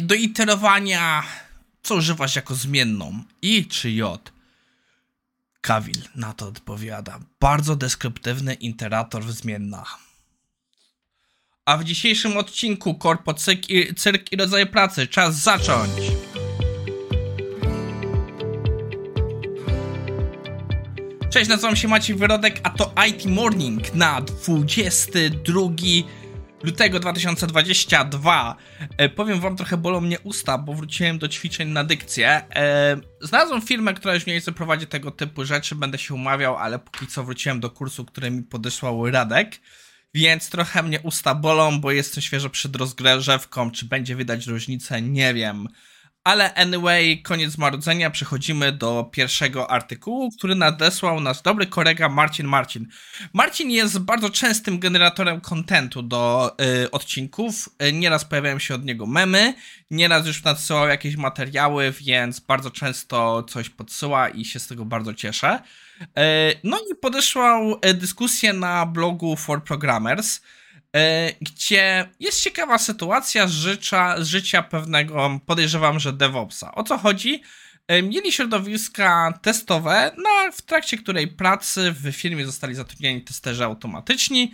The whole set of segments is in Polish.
do iterowania, co używasz jako zmienną? I czy J? Kawil na to odpowiada. Bardzo deskryptywny iterator zmienna. A w dzisiejszym odcinku Korpo Cyrk i, cyrk i rodzaje pracy. Czas zacząć! Cześć, nazywam się Maciej Wyrodek, a to IT Morning na 22 lutego 2022. E, powiem wam, trochę bolą mnie usta, bo wróciłem do ćwiczeń na dykcję. E, znalazłem firmę, która już mniej więcej prowadzi tego typu rzeczy, będę się umawiał, ale póki co wróciłem do kursu, który mi podesłał Radek. Więc trochę mnie usta bolą, bo jestem świeżo przed rozgrzewką. Czy będzie widać różnicę? Nie wiem. Ale anyway, koniec marudzenia, przechodzimy do pierwszego artykułu, który nadesłał nasz dobry kolega Marcin Marcin. Marcin jest bardzo częstym generatorem kontentu do y, odcinków. Y, nieraz pojawiają się od niego memy, nieraz już nadsyłał jakieś materiały, więc bardzo często coś podsyła i się z tego bardzo cieszę. Y, no i podesłał y, dyskusję na blogu For Programmers gdzie jest ciekawa sytuacja z życia, z życia pewnego, podejrzewam, że DevOpsa. O co chodzi? E, mieli środowiska testowe, na, w trakcie której pracy w firmie zostali zatrudnieni testerzy automatyczni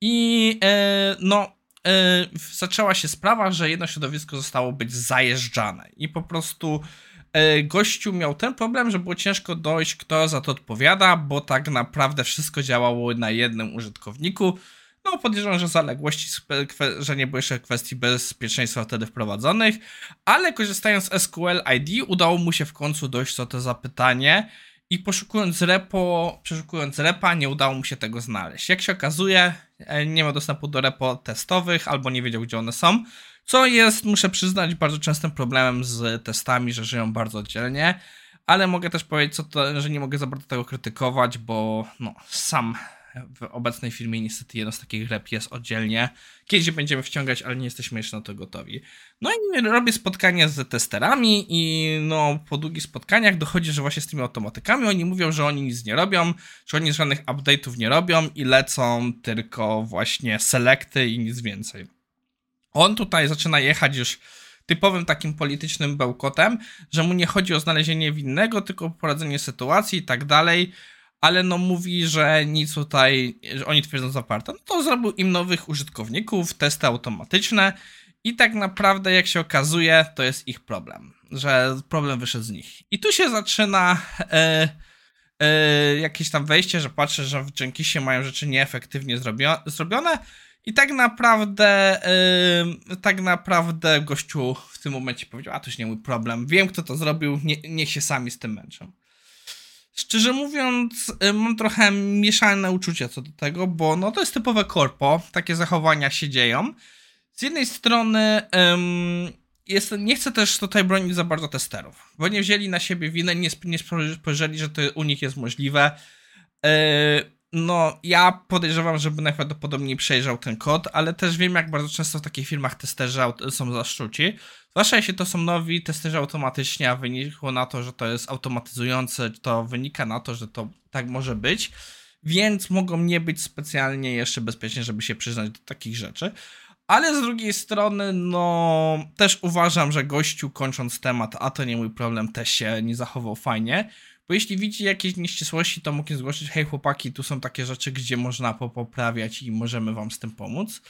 i e, no, e, zaczęła się sprawa, że jedno środowisko zostało być zajeżdżane i po prostu e, gościu miał ten problem, że było ciężko dojść, kto za to odpowiada, bo tak naprawdę wszystko działało na jednym użytkowniku no, podejrzewam, że zaległości, że nie było jeszcze kwestii bezpieczeństwa wtedy wprowadzonych, ale korzystając z SQL ID udało mu się w końcu dojść do to zapytanie i poszukując repo, przeszukując repa, nie udało mu się tego znaleźć. Jak się okazuje, e, nie miał dostępu do repo testowych albo nie wiedział, gdzie one są, co jest, muszę przyznać, bardzo częstym problemem z testami, że żyją bardzo oddzielnie, ale mogę też powiedzieć, to, że nie mogę za bardzo tego krytykować, bo no, sam w obecnej firmie niestety jedno z takich rep jest oddzielnie. Kiedyś będziemy wciągać, ale nie jesteśmy jeszcze na to gotowi. No i robię spotkania z testerami i no po długich spotkaniach dochodzi, że właśnie z tymi automatykami oni mówią, że oni nic nie robią, że oni żadnych update'ów nie robią i lecą tylko właśnie selekty i nic więcej. On tutaj zaczyna jechać już typowym takim politycznym bełkotem, że mu nie chodzi o znalezienie winnego, tylko o poradzenie sytuacji i tak dalej ale no mówi, że nic tutaj, że oni twierdzą zaparte. No to zrobił im nowych użytkowników, testy automatyczne i tak naprawdę jak się okazuje, to jest ich problem, że problem wyszedł z nich. I tu się zaczyna e, e, jakieś tam wejście, że patrzę, że w Jenkinsie mają rzeczy nieefektywnie zrobio zrobione i tak naprawdę e, tak naprawdę gościu w tym momencie powiedział, a to już nie mój problem, wiem kto to zrobił, nie, niech się sami z tym męczą. Szczerze mówiąc, y, mam trochę mieszane uczucia co do tego, bo no to jest typowe korpo, takie zachowania się dzieją. Z jednej strony um, jest, nie chcę też tutaj bronić za bardzo testerów, bo nie wzięli na siebie winę, nie, nie spojrzeli, że to u nich jest możliwe. Yy, no, ja podejrzewam, żeby najprawdopodobniej przejrzał ten kod, ale też wiem, jak bardzo często w takich firmach testerzy są zaszczuci. Zwłaszcza jeśli to są nowi testerzy automatycznie, a wynikło na to, że to jest automatyzujące, to wynika na to, że to tak może być, więc mogą nie być specjalnie jeszcze bezpiecznie, żeby się przyznać do takich rzeczy. Ale z drugiej strony, no, też uważam, że gościu kończąc temat, a to nie mój problem, też się nie zachował fajnie. Bo jeśli widzi jakieś nieścisłości, to mógł zgłosić, hej chłopaki, tu są takie rzeczy, gdzie można poprawiać i możemy wam z tym pomóc.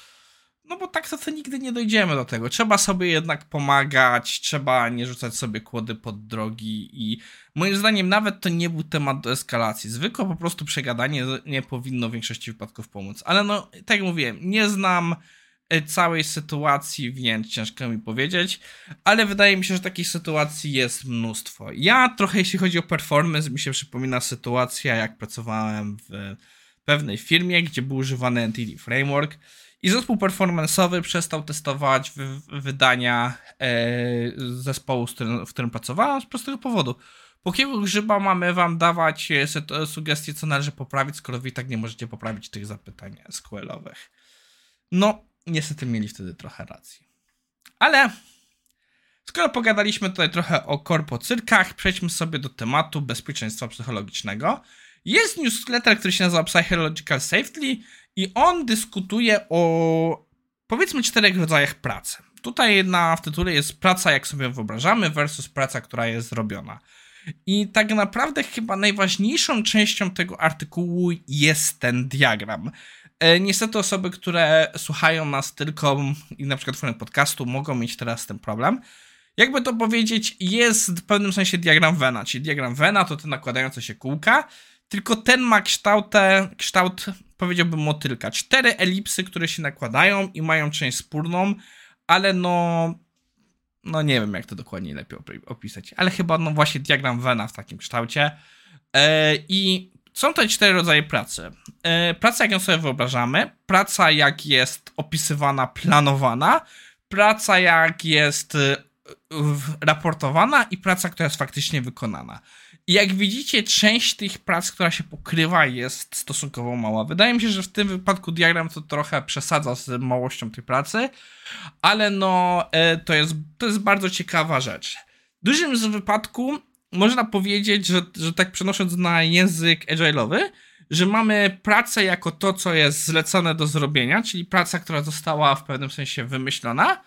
No bo tak to, to nigdy nie dojdziemy do tego. Trzeba sobie jednak pomagać, trzeba nie rzucać sobie kłody pod drogi i moim zdaniem nawet to nie był temat do eskalacji. Zwykłe po prostu przegadanie nie powinno w większości wypadków pomóc. Ale no, tak jak mówiłem, nie znam całej sytuacji, więc ciężko mi powiedzieć, ale wydaje mi się, że takich sytuacji jest mnóstwo. Ja trochę, jeśli chodzi o performance, mi się przypomina sytuacja, jak pracowałem w pewnej firmie, gdzie był używany Entity Framework i zespół performance'owy przestał testować wydania e, zespołu, w którym pracowałem z prostego powodu. Po kilku grzyba mamy wam dawać e, sugestie, co należy poprawić, skoro wy i tak nie możecie poprawić tych zapytań SQL-owych. No, niestety mieli wtedy trochę racji. Ale skoro pogadaliśmy tutaj trochę o korpocyrkach, przejdźmy sobie do tematu bezpieczeństwa psychologicznego. Jest newsletter, który się nazywa Psychological Safety i on dyskutuje o powiedzmy czterech rodzajach pracy. tutaj na, w tytule jest praca, jak sobie wyobrażamy, versus praca, która jest zrobiona. I tak naprawdę chyba najważniejszą częścią tego artykułu jest ten diagram. E, niestety osoby, które słuchają nas tylko i na przykład formie podcastu mogą mieć teraz ten problem. Jakby to powiedzieć, jest w pewnym sensie diagram Vena, czyli diagram Vena to te nakładające się kółka, tylko ten ma kształt, kształt powiedziałbym motylka. Cztery elipsy, które się nakładają i mają część spórną, ale no no nie wiem jak to dokładnie lepiej opisać, ale chyba no właśnie diagram Vena w takim kształcie. E, I są to cztery rodzaje pracy. E, praca, jak ją sobie wyobrażamy, praca, jak jest opisywana, planowana, praca, jak jest e, raportowana i praca, która jest faktycznie wykonana. I jak widzicie, część tych prac, która się pokrywa, jest stosunkowo mała. Wydaje mi się, że w tym wypadku diagram to trochę przesadza z małością tej pracy, ale no, e, to jest, to jest bardzo ciekawa rzecz. W dużym wypadku można powiedzieć, że, że tak przenosząc na język agile'owy, że mamy pracę jako to, co jest zlecone do zrobienia, czyli praca, która została w pewnym sensie wymyślona,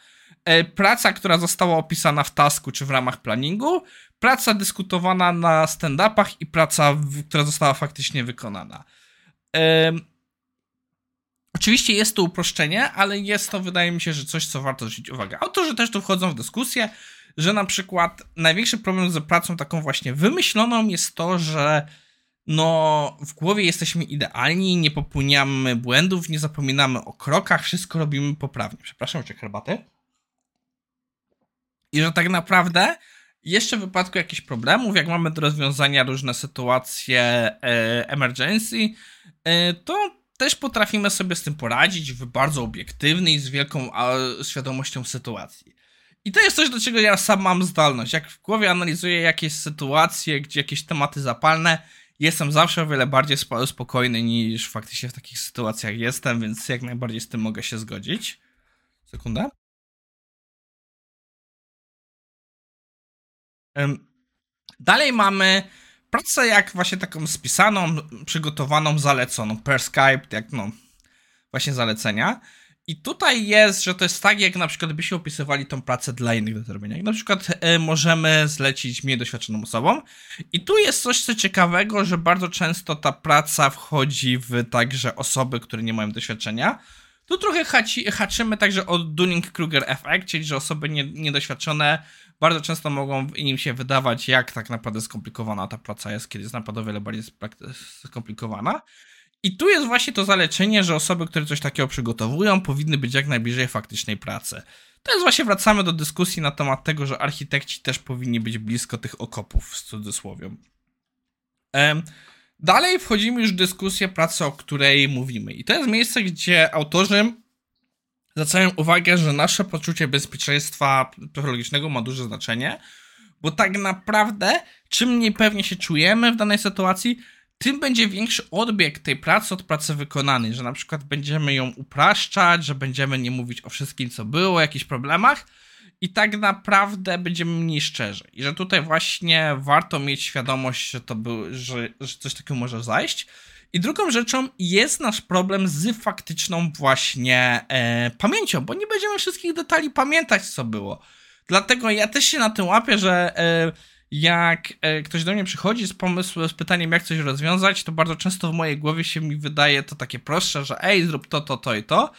e, praca, która została opisana w tasku czy w ramach planningu, praca dyskutowana na stand-upach i praca, która została faktycznie wykonana. Oczywiście jest to uproszczenie, ale jest to, wydaje mi się, że coś, co warto zwrócić uwagę. Autorzy też tu wchodzą w dyskusję, że na przykład największy problem z pracą taką właśnie wymyśloną jest to, że no w głowie jesteśmy idealni, nie popełniamy błędów, nie zapominamy o krokach, wszystko robimy poprawnie. Przepraszam, czy herbaty? I że tak naprawdę jeszcze w wypadku jakichś problemów, jak mamy do rozwiązania różne sytuacje e, emergency, e, to też potrafimy sobie z tym poradzić w bardzo obiektywny i z wielką a, świadomością sytuacji. I to jest coś, do czego ja sam mam zdolność. Jak w głowie analizuję jakieś sytuacje, gdzie jakieś tematy zapalne, jestem zawsze o wiele bardziej spokojny niż faktycznie w takich sytuacjach jestem, więc jak najbardziej z tym mogę się zgodzić. Sekunda. Dalej mamy pracę jak właśnie taką spisaną, przygotowaną, zaleconą per Skype, jak no właśnie zalecenia. I tutaj jest, że to jest tak, jak na przykład byście opisywali tą pracę dla innych do zrobienia. Na przykład e, możemy zlecić mniej doświadczoną osobom. I tu jest coś co ciekawego, że bardzo często ta praca wchodzi w także osoby, które nie mają doświadczenia. Tu trochę haci, haczymy także o Dunning-Kruger efekt, czyli że osoby nie, niedoświadczone bardzo często mogą im się wydawać, jak tak naprawdę skomplikowana ta praca jest, kiedy jest naprawdę o wiele bardziej skomplikowana. I tu jest właśnie to zaleczenie, że osoby, które coś takiego przygotowują, powinny być jak najbliżej faktycznej pracy. To jest właśnie wracamy do dyskusji na temat tego, że architekci też powinni być blisko tych okopów, w cudzysłowie. Dalej wchodzimy już w dyskusję pracy, o której mówimy. I to jest miejsce, gdzie autorzy zwracają uwagę, że nasze poczucie bezpieczeństwa psychologicznego ma duże znaczenie, bo tak naprawdę czym mniej pewnie się czujemy w danej sytuacji, tym będzie większy odbieg tej pracy od pracy wykonanej, że na przykład będziemy ją upraszczać, że będziemy nie mówić o wszystkim, co było, o jakichś problemach i tak naprawdę będziemy mniej szczerzy. I że tutaj właśnie warto mieć świadomość, że to był, że, że coś takiego może zajść. I drugą rzeczą jest nasz problem z faktyczną właśnie e, pamięcią, bo nie będziemy wszystkich detali pamiętać, co było. Dlatego ja też się na tym łapię, że e, jak e, ktoś do mnie przychodzi z pomysłem, z pytaniem, jak coś rozwiązać, to bardzo często w mojej głowie się mi wydaje to takie prostsze, że ej, zrób to, to, to i to,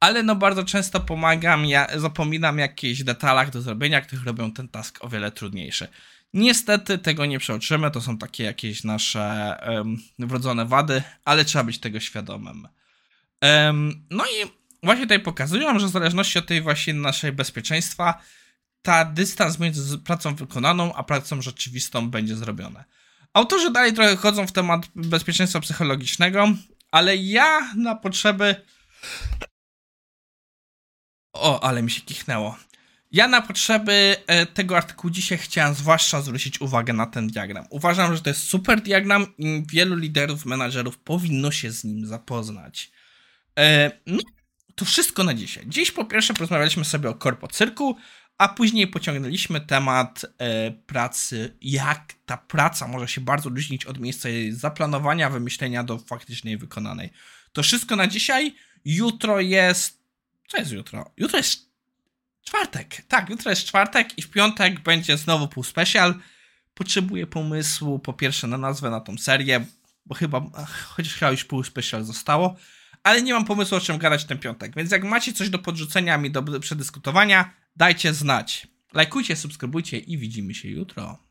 ale no bardzo często pomagam, ja zapominam jakichś detalach do zrobienia, które robią ten task o wiele trudniejszy. Niestety tego nie przeoczymy, to są takie jakieś nasze um, wrodzone wady, ale trzeba być tego świadomym. Um, no i właśnie tutaj pokazują, że w zależności od tej właśnie naszej bezpieczeństwa, ta dystans między pracą wykonaną a pracą rzeczywistą będzie zrobione. Autorzy dalej trochę chodzą w temat bezpieczeństwa psychologicznego, ale ja na potrzeby. O, ale mi się kichnęło. Ja na potrzeby e, tego artykułu dzisiaj chciałem zwłaszcza zwrócić uwagę na ten diagram. Uważam, że to jest super diagram i wielu liderów, menadżerów powinno się z nim zapoznać. E, no, to wszystko na dzisiaj. Dziś po pierwsze porozmawialiśmy sobie o korpo cyrku, a później pociągnęliśmy temat e, pracy, jak ta praca może się bardzo różnić od miejsca jej zaplanowania, wymyślenia do faktycznej wykonanej. To wszystko na dzisiaj. Jutro jest. Co jest jutro? Jutro jest czwartek. Tak, jutro jest czwartek i w piątek będzie znowu pół special. Potrzebuję pomysłu po pierwsze na nazwę na tą serię, bo chyba, ach, chociaż chyba już pół special zostało, ale nie mam pomysłu o czym gadać ten piątek, więc jak macie coś do podrzucenia mi do przedyskutowania, dajcie znać. Lajkujcie, subskrybujcie i widzimy się jutro.